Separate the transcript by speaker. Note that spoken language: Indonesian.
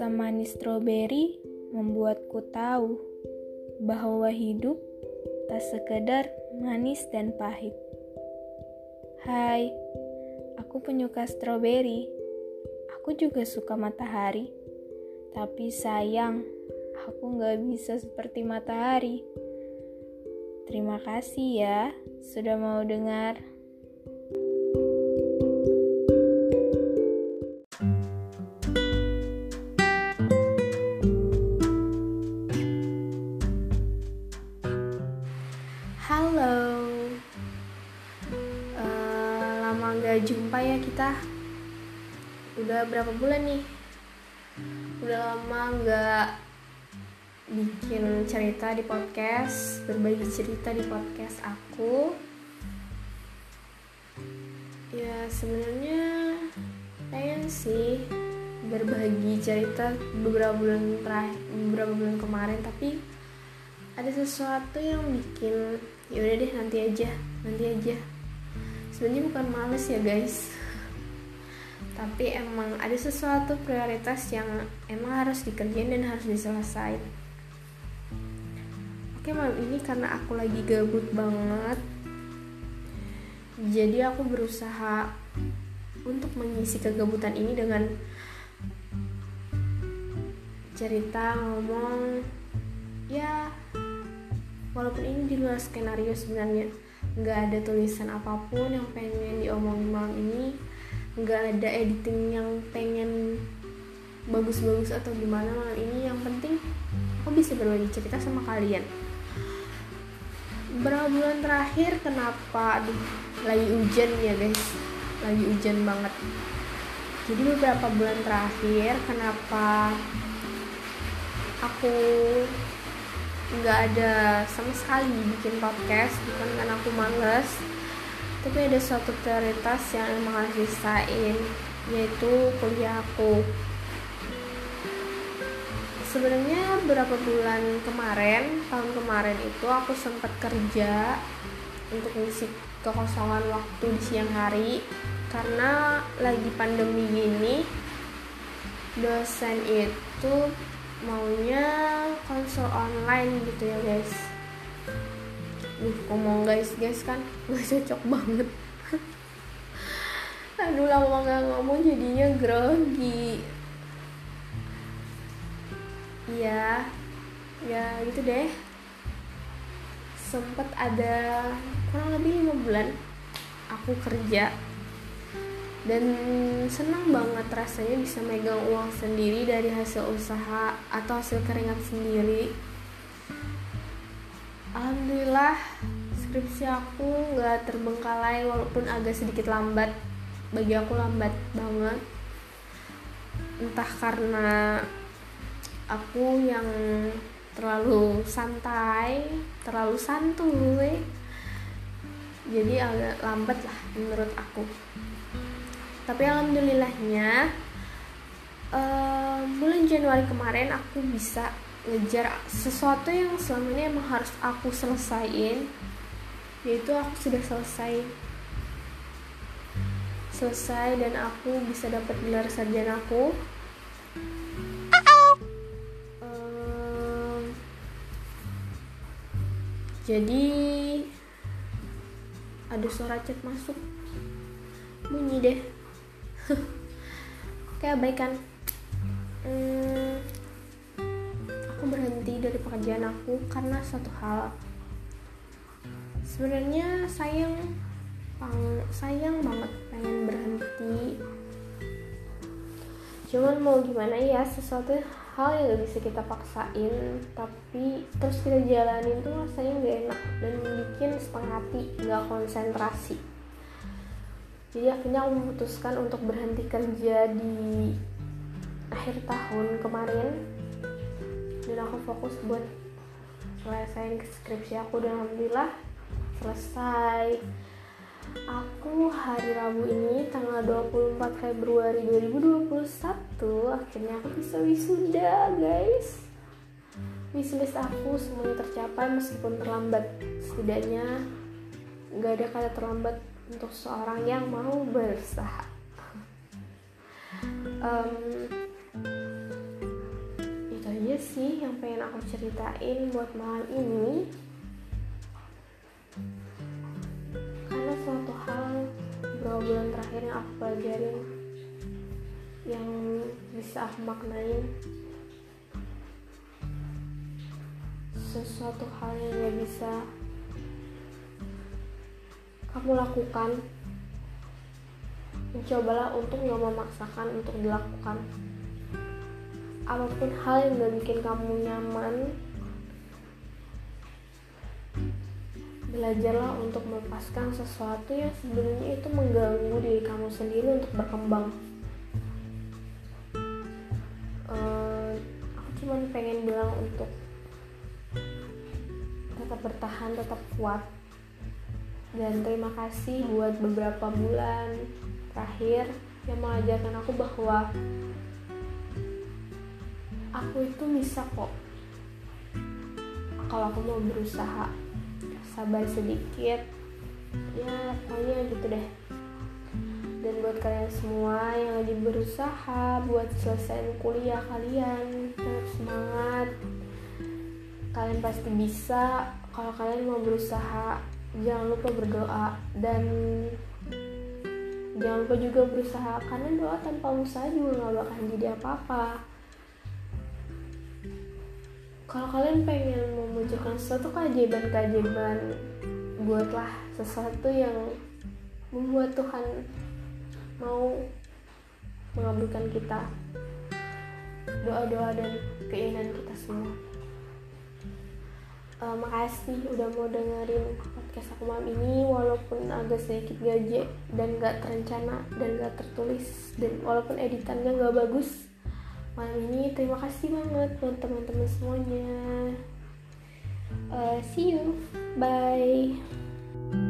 Speaker 1: Rasa manis stroberi membuatku tahu bahwa hidup tak sekedar manis dan pahit. Hai, aku penyuka stroberi. Aku juga suka matahari. Tapi sayang, aku gak bisa seperti matahari. Terima kasih ya sudah mau dengar. Nggak jumpa ya kita. Udah berapa bulan nih? Udah lama nggak bikin cerita di podcast, berbagi cerita di podcast aku. Ya sebenarnya pengen sih berbagi cerita beberapa bulan terakhir, beberapa bulan kemarin, tapi ada sesuatu yang bikin yaudah deh nanti aja nanti aja sebenarnya bukan males ya guys. Tapi emang ada sesuatu prioritas yang emang harus dikerjain dan harus diselesaikan oke malam ini karena aku lagi gabut banget jadi aku berusaha untuk mengisi kegabutan ini dengan cerita ngomong ya walaupun ini di luar skenario sebenarnya nggak ada tulisan apa pun yang pengen diomongin malam ini. Nggak ada editing yang pengen bagus-bagus atau gimana malam ini. Yang penting aku bisa berbagi cerita sama kalian. Berapa bulan terakhir kenapa? Aduh lagi hujan ya guys. Lagi hujan banget. Jadi beberapa bulan terakhir kenapa aku nggak ada sama sekali bikin podcast bukan karena aku males tapi ada suatu prioritas yang emang harus disain yaitu kuliah aku. Sebenarnya beberapa bulan kemarin tahun kemarin itu aku sempat kerja untuk mengisi kekosongan waktu di siang hari karena lagi pandemi gini dosen itu maunya konsul online gitu ya guys. Duh, ngomong guys? Guys kan gak cocok banget. Aduh lama gak ngomong jadinya grogi. Iya ya gitu deh. Sempet ada kurang lebih lima bulan aku kerja dan senang banget rasanya bisa megang uang sendiri dari hasil usaha atau hasil keringat sendiri. Alhamdulillah skripsi aku nggak terbengkalai walaupun agak sedikit lambat. Bagi aku lambat banget. Entah karena aku yang terlalu santai terlalu santuy. Jadi agak lambat lah menurut aku tapi alhamdulillahnya uh, bulan Januari kemarin aku bisa ngejar sesuatu yang selama ini emang harus aku selesaiin yaitu aku sudah selesai. Selesai dan aku bisa dapat gelar sarjana aku. Um, jadi ada suara chat masuk. Bunyi deh kayak baik kan hmm, aku berhenti dari pekerjaan aku karena satu hal. Sebenarnya sayang sayang banget pengen berhenti. Cuman mau gimana ya sesuatu hal yang gak bisa kita paksain tapi terus kita jalanin tuh rasanya gak enak dan bikin setengah hati gak konsentrasi jadi akhirnya aku memutuskan untuk berhenti kerja di akhir tahun kemarin. Dan aku fokus buat selesaiin skripsi aku dan alhamdulillah selesai. Aku hari Rabu ini tanggal 24 Februari 2021 akhirnya aku bisa wisuda guys. Wishlist aku semuanya tercapai meskipun terlambat setidaknya. Nggak ada kata terlambat untuk seorang yang mau berusaha. Um, aja sih yang pengen aku ceritain buat malam ini. Karena suatu hal beberapa bulan terakhir yang aku pelajarin yang bisa aku maknain sesuatu hal yang gak bisa kamu lakukan. Mencobalah untuk gak memaksakan untuk dilakukan. Apa pun hal yang gak bikin kamu nyaman belajarlah untuk melepaskan sesuatu yang sebenarnya itu mengganggu diri kamu sendiri untuk berkembang. Uh, aku cuma pengen bilang untuk tetap bertahan tetap kuat dan terima kasih buat beberapa bulan terakhir yang mengajarkan aku bahwa aku itu bisa kok. Kalau aku mau berusaha sabar sedikit ya pokoknya gitu deh. Dan buat kalian semua yang lagi berusaha buat selesai kuliah kalian tetap semangat. Kalian pasti bisa. Kalau kalian mau berusaha jangan lupa berdoa dan jangan lupa juga berusaha karena doa tanpa usaha juga gak bakal jadi apa-apa. Kalau kalian pengen memunculkan sesuatu keajaiban-keajaiban buatlah sesuatu yang membuat Tuhan mau mengabulkan kita. Doa-doa dan keinginan kita semua uh, makasih udah mau dengerin podcast aku malam ini walaupun agak sedikit gaje dan gak terencana dan gak tertulis dan walaupun editannya gak bagus malam ini terima kasih banget buat teman-teman semuanya. Uh, see you. Bye